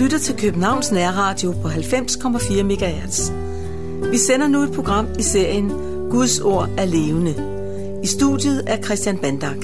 Lytter til Københavns Nærradio på 90,4 MHz. Vi sender nu et program i serien Guds ord er levende. I studiet er Christian Bandak.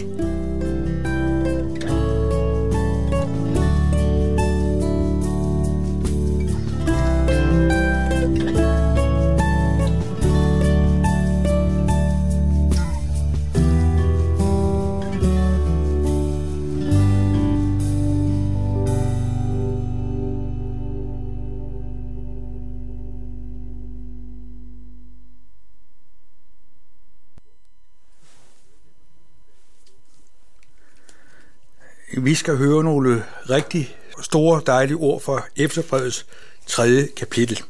Vi skal høre nogle rigtig store, dejlige ord fra Efterbrevets tredje kapitel.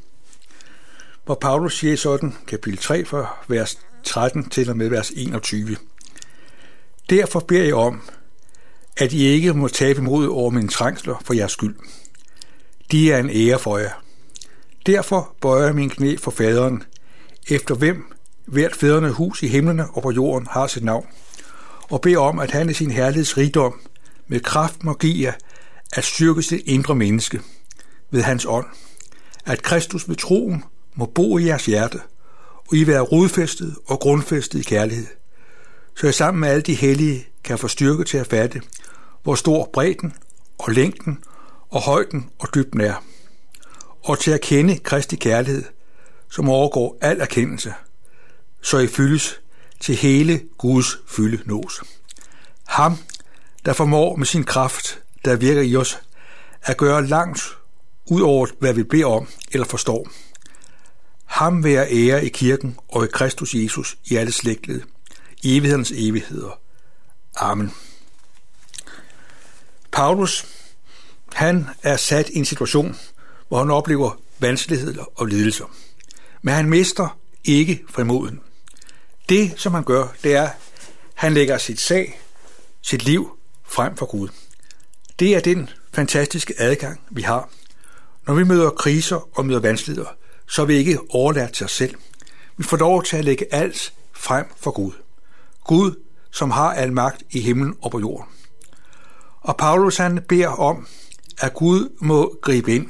Hvor Paulus siger sådan, kapitel 3, fra vers 13 til og med vers 21. Derfor beder jeg om, at I ikke må tabe imod over mine trængsler for jeres skyld. De er en ære for jer. Derfor bøjer jeg min knæ for faderen, efter hvem hvert fædrene hus i himlene og på jorden har sit navn, og beder om, at han i sin herligheds rigdom med kraft må give jer at styrke sit indre menneske ved hans ånd, at Kristus ved troen må bo i jeres hjerte, og I være rodfæstet og grundfæstet i kærlighed, så I sammen med alle de hellige kan få styrke til at fatte, hvor stor bredden og længden og højden og dybden er, og til at kende Kristi kærlighed, som overgår al erkendelse, så I fyldes til hele Guds fylde nås. Ham, der formår med sin kraft, der virker i os, at gøre langt ud over, hvad vi beder om eller forstår. Ham være ære i kirken og i Kristus Jesus i alle slægtled, i evighedens evigheder. Amen. Paulus, han er sat i en situation, hvor han oplever vanskeligheder og lidelser. Men han mister ikke frimoden. Det, som han gør, det er, at han lægger sit sag, sit liv frem for Gud. Det er den fantastiske adgang, vi har. Når vi møder kriser og møder vanskeligheder, så er vi ikke overladt til os selv. Vi får lov til at lægge alt frem for Gud. Gud, som har al magt i himlen og på jorden. Og Paulus han beder om, at Gud må gribe ind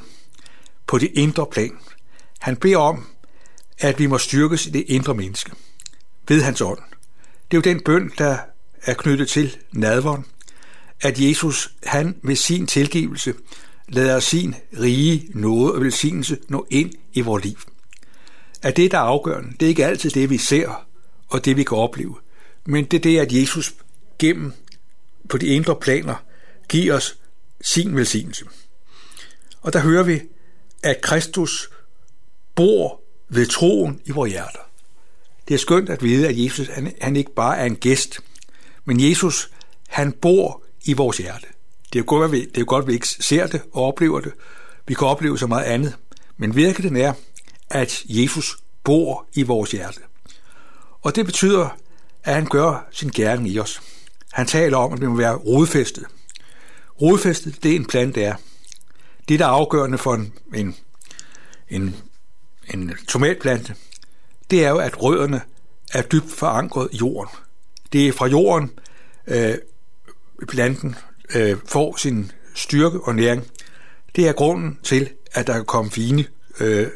på det indre plan. Han beder om, at vi må styrkes i det indre menneske ved hans ånd. Det er jo den bøn, der er knyttet til nadveren, at Jesus, han med sin tilgivelse, lader sin rige nåde og velsignelse nå ind i vores liv. At det, der er afgørende, det er ikke altid det, vi ser og det, vi kan opleve, men det er det, at Jesus gennem på de indre planer giver os sin velsignelse. Og der hører vi, at Kristus bor ved troen i vores hjerter. Det er skønt at vide, at Jesus han, han ikke bare er en gæst, men Jesus han bor i vores hjerte. Det er, godt, at vi, det er godt, at vi ikke ser det og oplever det. Vi kan opleve så meget andet. Men virkeligheden er, at Jesus bor i vores hjerte. Og det betyder, at han gør sin gerning i os. Han taler om, at vi må være rodfæstet. Rodfæstet, det er en plante er. Det, der er afgørende for en, en, en, en tomatplante, det er jo, at rødderne er dybt forankret i jorden. Det er fra jorden, øh, planten øh, får sin styrke og næring, det er grunden til, at der kan komme fine øh,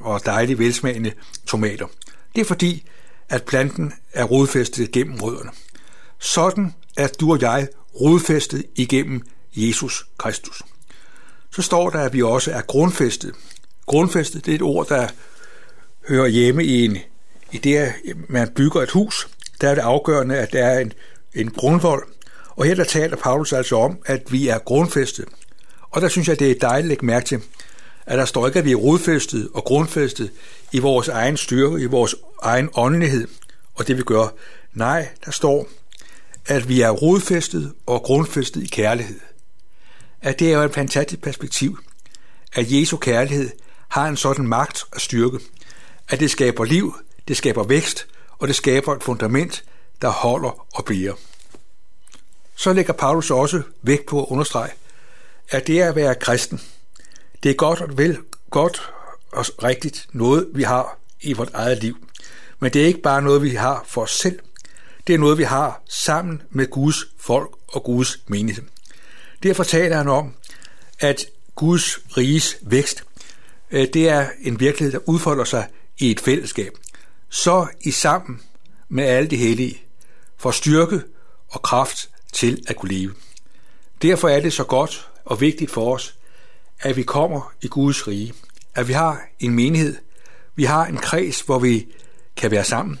og dejlige, velsmagende tomater. Det er fordi, at planten er rodfæstet gennem rødderne. Sådan er du og jeg rodfæstet igennem Jesus Kristus. Så står der, at vi også er grundfæstet. Grundfæstet, det er et ord, der hører hjemme i, en, i det, at man bygger et hus. Der er det afgørende, at der er en, en grundvold, og her der taler Paulus altså om, at vi er grundfæstet. Og der synes jeg, det er dejligt at lægge mærke til, at der står ikke, at vi er rodfæstet og grundfæstet i vores egen styrke, i vores egen åndelighed og det vi gør. Nej, der står, at vi er rodfæstet og grundfæstet i kærlighed. At det er jo et fantastisk perspektiv, at Jesu kærlighed har en sådan magt og styrke, at det skaber liv, det skaber vækst, og det skaber et fundament, der holder og bærer så lægger Paulus også vægt på at understrege, at det er at være kristen. Det er godt og vel godt og rigtigt noget, vi har i vores eget liv. Men det er ikke bare noget, vi har for os selv. Det er noget, vi har sammen med Guds folk og Guds menighed. Derfor taler han om, at Guds riges vækst, øh, det er en virkelighed, der udfolder sig i et fællesskab. Så i sammen med alle de hellige for styrke og kraft til at kunne leve. Derfor er det så godt og vigtigt for os, at vi kommer i Guds rige. At vi har en menighed. Vi har en kreds, hvor vi kan være sammen.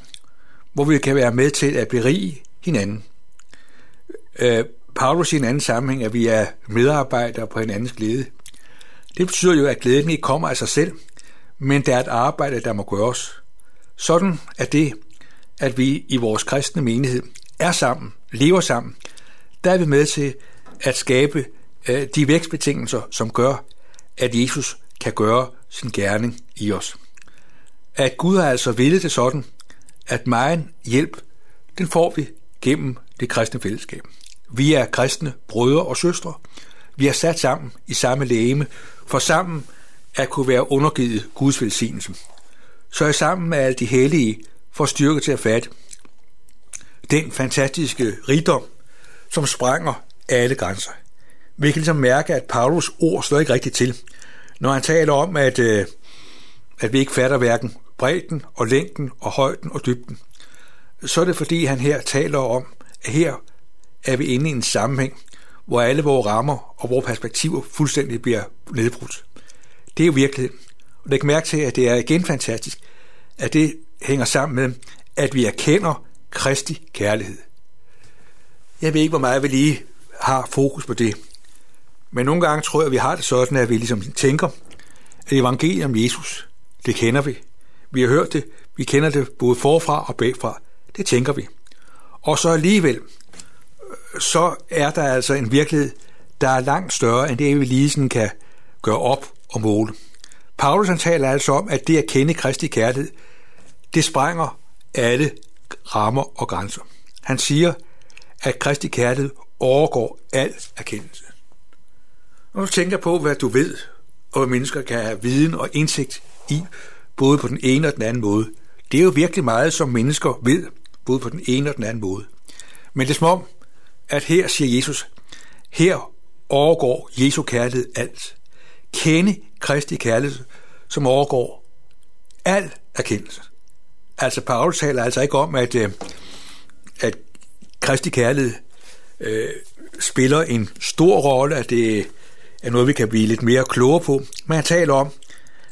Hvor vi kan være med til at berige hinanden. Øh, Paulus i en anden sammenhæng, at vi er medarbejdere på hinandens glæde. Det betyder jo, at glæden ikke kommer af sig selv, men det er et arbejde, der må gøres. Sådan er det, at vi i vores kristne menighed er sammen, lever sammen. Der er vi med til at skabe øh, de vækstbetingelser, som gør, at Jesus kan gøre sin gerning i os. At Gud har altså ville det sådan, at megen hjælp, den får vi gennem det kristne fællesskab. Vi er kristne brødre og søstre. Vi er sat sammen i samme lægeme, for sammen at kunne være undergivet Guds velsignelse. Så er sammen med alle de hellige for styrke til at fatte den fantastiske rigdom, som sprænger alle grænser. Vi kan ligesom mærke, at Paulus ord slår ikke rigtigt til, når han taler om, at, øh, at vi ikke fatter hverken bredden og længden og højden og dybden. Så er det fordi, han her taler om, at her er vi inde i en sammenhæng, hvor alle vores rammer og vores perspektiver fuldstændig bliver nedbrudt. Det er jo virkeligheden. Og læg mærke til, at det er igen fantastisk, at det hænger sammen med, at vi erkender Kristi kærlighed. Jeg ved ikke, hvor meget vi lige har fokus på det. Men nogle gange tror jeg, at vi har det sådan, at vi ligesom tænker, at evangeliet om Jesus, det kender vi. Vi har hørt det, vi kender det både forfra og bagfra. Det tænker vi. Og så alligevel, så er der altså en virkelighed, der er langt større end det, vi lige sådan kan gøre op og måle. Paulus han taler altså om, at det at kende Kristi kærlighed, det sprænger alle rammer og grænser. Han siger, at Kristi kærlighed overgår al erkendelse. Når du tænker på, hvad du ved, og hvad mennesker kan have viden og indsigt i, både på den ene og den anden måde, det er jo virkelig meget, som mennesker ved, både på den ene og den anden måde. Men det er som om, at her siger Jesus, her overgår Jesu kærlighed alt. Kende Kristi kærlighed, som overgår al erkendelse. Altså, Paulus taler altså ikke om, at, øh, at Kristi kærlighed øh, spiller en stor rolle, at det er noget, vi kan blive lidt mere klogere på. Men han taler om,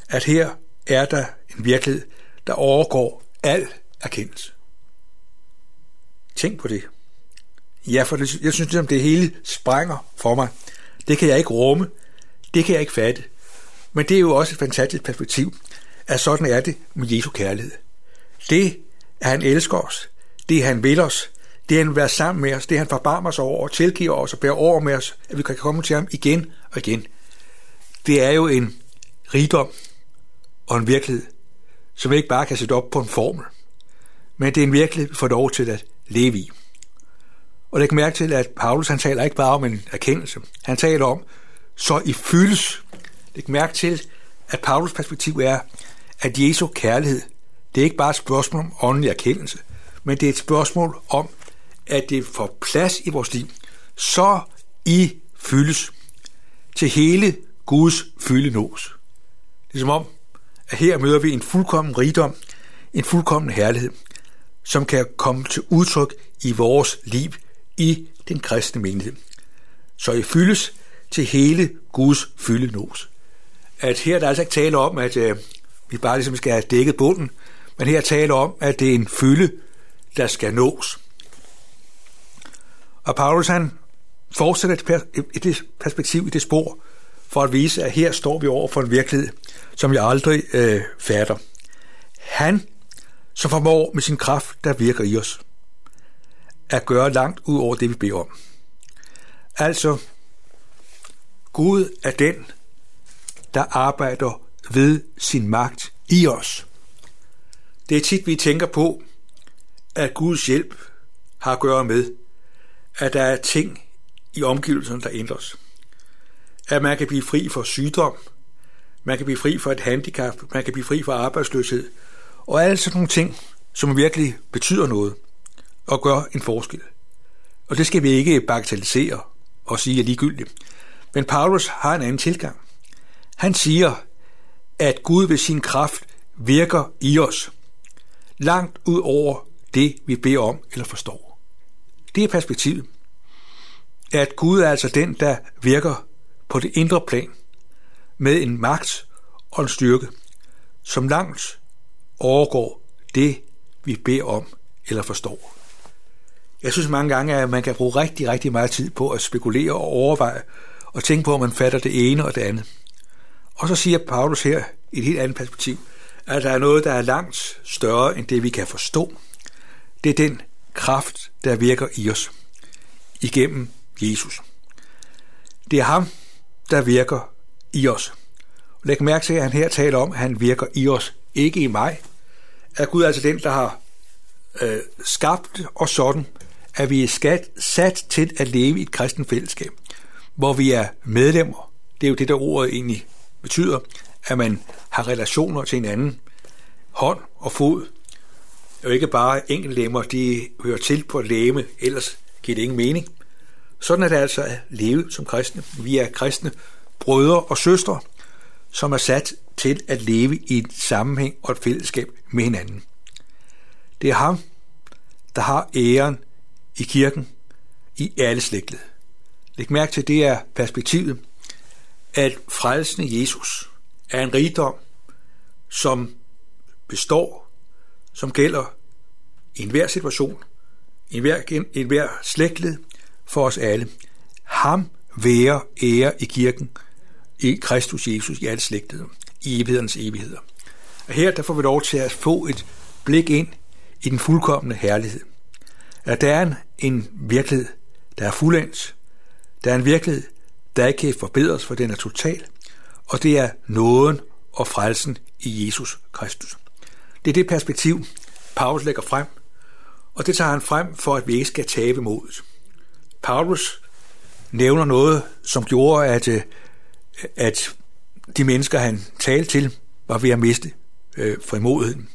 at her er der en virkelighed, der overgår al erkendelse. Tænk på det. Ja, for det, jeg synes, at det hele sprænger for mig. Det kan jeg ikke rumme. Det kan jeg ikke fatte. Men det er jo også et fantastisk perspektiv, at sådan er det med Jesu kærlighed. Det, at han elsker os, det han vil os, det han vil være sammen med os, det han forbarmer sig over og tilgiver os og bærer over med os, at vi kan komme til ham igen og igen. Det er jo en rigdom og en virkelighed, som vi ikke bare kan sætte op på en formel, men det er en virkelighed, vi får lov til at leve i. Og det mærke til, at Paulus han taler ikke bare om en erkendelse. Han taler om, så I fyldes. Det mærke til, at Paulus perspektiv er, at Jesu kærlighed, det er ikke bare et spørgsmål om åndelig erkendelse, men det er et spørgsmål om, at det får plads i vores liv, så I fyldes til hele Guds fylde nås. Det er som om, at her møder vi en fuldkommen rigdom, en fuldkommen herlighed, som kan komme til udtryk i vores liv i den kristne menighed. Så I fyldes til hele Guds fylde nås. At her er der altså ikke tale om, at øh, vi bare ligesom skal have dækket bunden, men her taler om, at det er en fylde, der skal nås. Og Paulus han fortsætter i det perspektiv, i det spor, for at vise, at her står vi over for en virkelighed, som jeg aldrig øh, fatter. Han, som formår med sin kraft, der virker i os, at gøre langt ud over det, vi beder om. Altså, Gud er den, der arbejder ved sin magt i os. Det er tit, vi tænker på, at Guds hjælp har at gøre med, at der er ting i omgivelserne, der ændres. At man kan blive fri for sygdom, man kan blive fri for et handicap, man kan blive fri for arbejdsløshed, og alle sådan nogle ting, som virkelig betyder noget og gør en forskel. Og det skal vi ikke bagatellisere og sige er ligegyldigt. Men Paulus har en anden tilgang. Han siger, at Gud ved sin kraft virker i os, langt ud over det, vi beder om eller forstår. Det er perspektivet. At Gud er altså den, der virker på det indre plan med en magt og en styrke, som langt overgår det, vi beder om eller forstår. Jeg synes mange gange, at man kan bruge rigtig, rigtig meget tid på at spekulere og overveje og tænke på, om man fatter det ene og det andet. Og så siger Paulus her i et helt andet perspektiv, at der er noget, der er langt større end det, vi kan forstå. Det er den kraft, der virker i os igennem Jesus. Det er ham, der virker i os. Læg mærke til, at han her taler om, at han virker i os, ikke i mig. At Gud altså den, der har øh, skabt os sådan, at vi er skat, sat til at leve i et kristen fællesskab, hvor vi er medlemmer. Det er jo det, der ordet egentlig betyder, at man har relationer til hinanden, hånd og fod. Det jo ikke bare enkeltlemmer, de hører til på at læme, ellers giver det ingen mening. Sådan er det altså at leve som kristne. Vi er kristne brødre og søstre, som er sat til at leve i et sammenhæng og et fællesskab med hinanden. Det er ham, der har æren i kirken i alle slægtled. Læg mærke til, det er perspektivet, at frelsen Jesus er en rigdom, som består, som gælder i enhver situation, i enhver, enhver slægtled for os alle. Ham være ære i kirken, i Kristus Jesus, i alle slægtled, i evighedernes evigheder. Og her der får vi lov til at få et blik ind i den fuldkommende herlighed. At der er en, en virkelighed, der er fuldendt. Der er en virkelighed, der ikke kan forbedres, for den er total. Og det er nåden og frelsen i Jesus Kristus. Det er det perspektiv, Paulus lægger frem, og det tager han frem for, at vi ikke skal tabe modet. Paulus nævner noget, som gjorde, at, øh, at de mennesker, han talte til, var ved at miste øh, frimodigheden.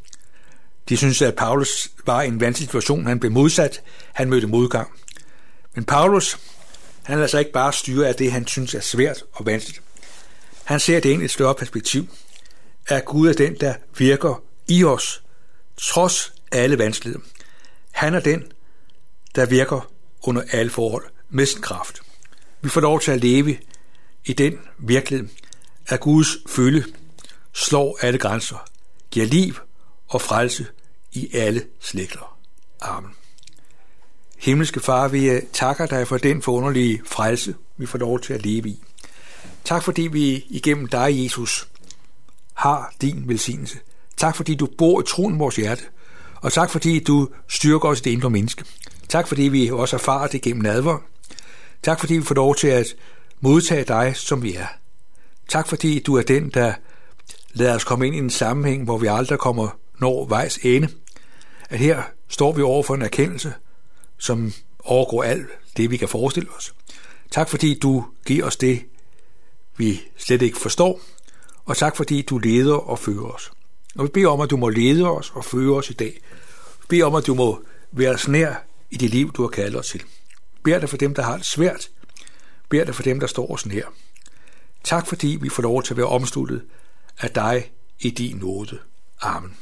De synes, at Paulus var i en vanskelig situation. Han blev modsat. Han mødte modgang. Men Paulus, han lader sig ikke bare styre af det, han synes er svært og vanskeligt. Han ser det ind i et større perspektiv. At Gud er den, der virker i os, trods alle vanskeligheder. Han er den, der virker under alle forhold med sin kraft. Vi får lov til at leve i den virkelighed, at Guds følge slår alle grænser, giver liv og frelse i alle slægter. Amen. Himmelske Far, vi øh, takker dig for den forunderlige frelse, vi får lov til at leve i. Tak fordi vi igennem dig, Jesus, har din velsignelse. Tak fordi du bor i troen vores hjerte. Og tak fordi du styrker os i det indre menneske. Tak fordi vi også erfarer det gennem nadver. Tak fordi vi får lov til at modtage dig, som vi er. Tak fordi du er den, der lader os komme ind i en sammenhæng, hvor vi aldrig kommer når vejs ende. At her står vi over for en erkendelse, som overgår alt det, vi kan forestille os. Tak fordi du giver os det, vi slet ikke forstår, og tak fordi du leder og fører os. Og vi beder om, at du må lede os og føre os i dag. Vi beder om, at du må være os nær i det liv, du har kaldet os til. Vi beder dig for dem, der har det svært. Vi beder dig for dem, der står os nær. Tak fordi vi får lov til at være omsluttet af dig i din nåde. Amen.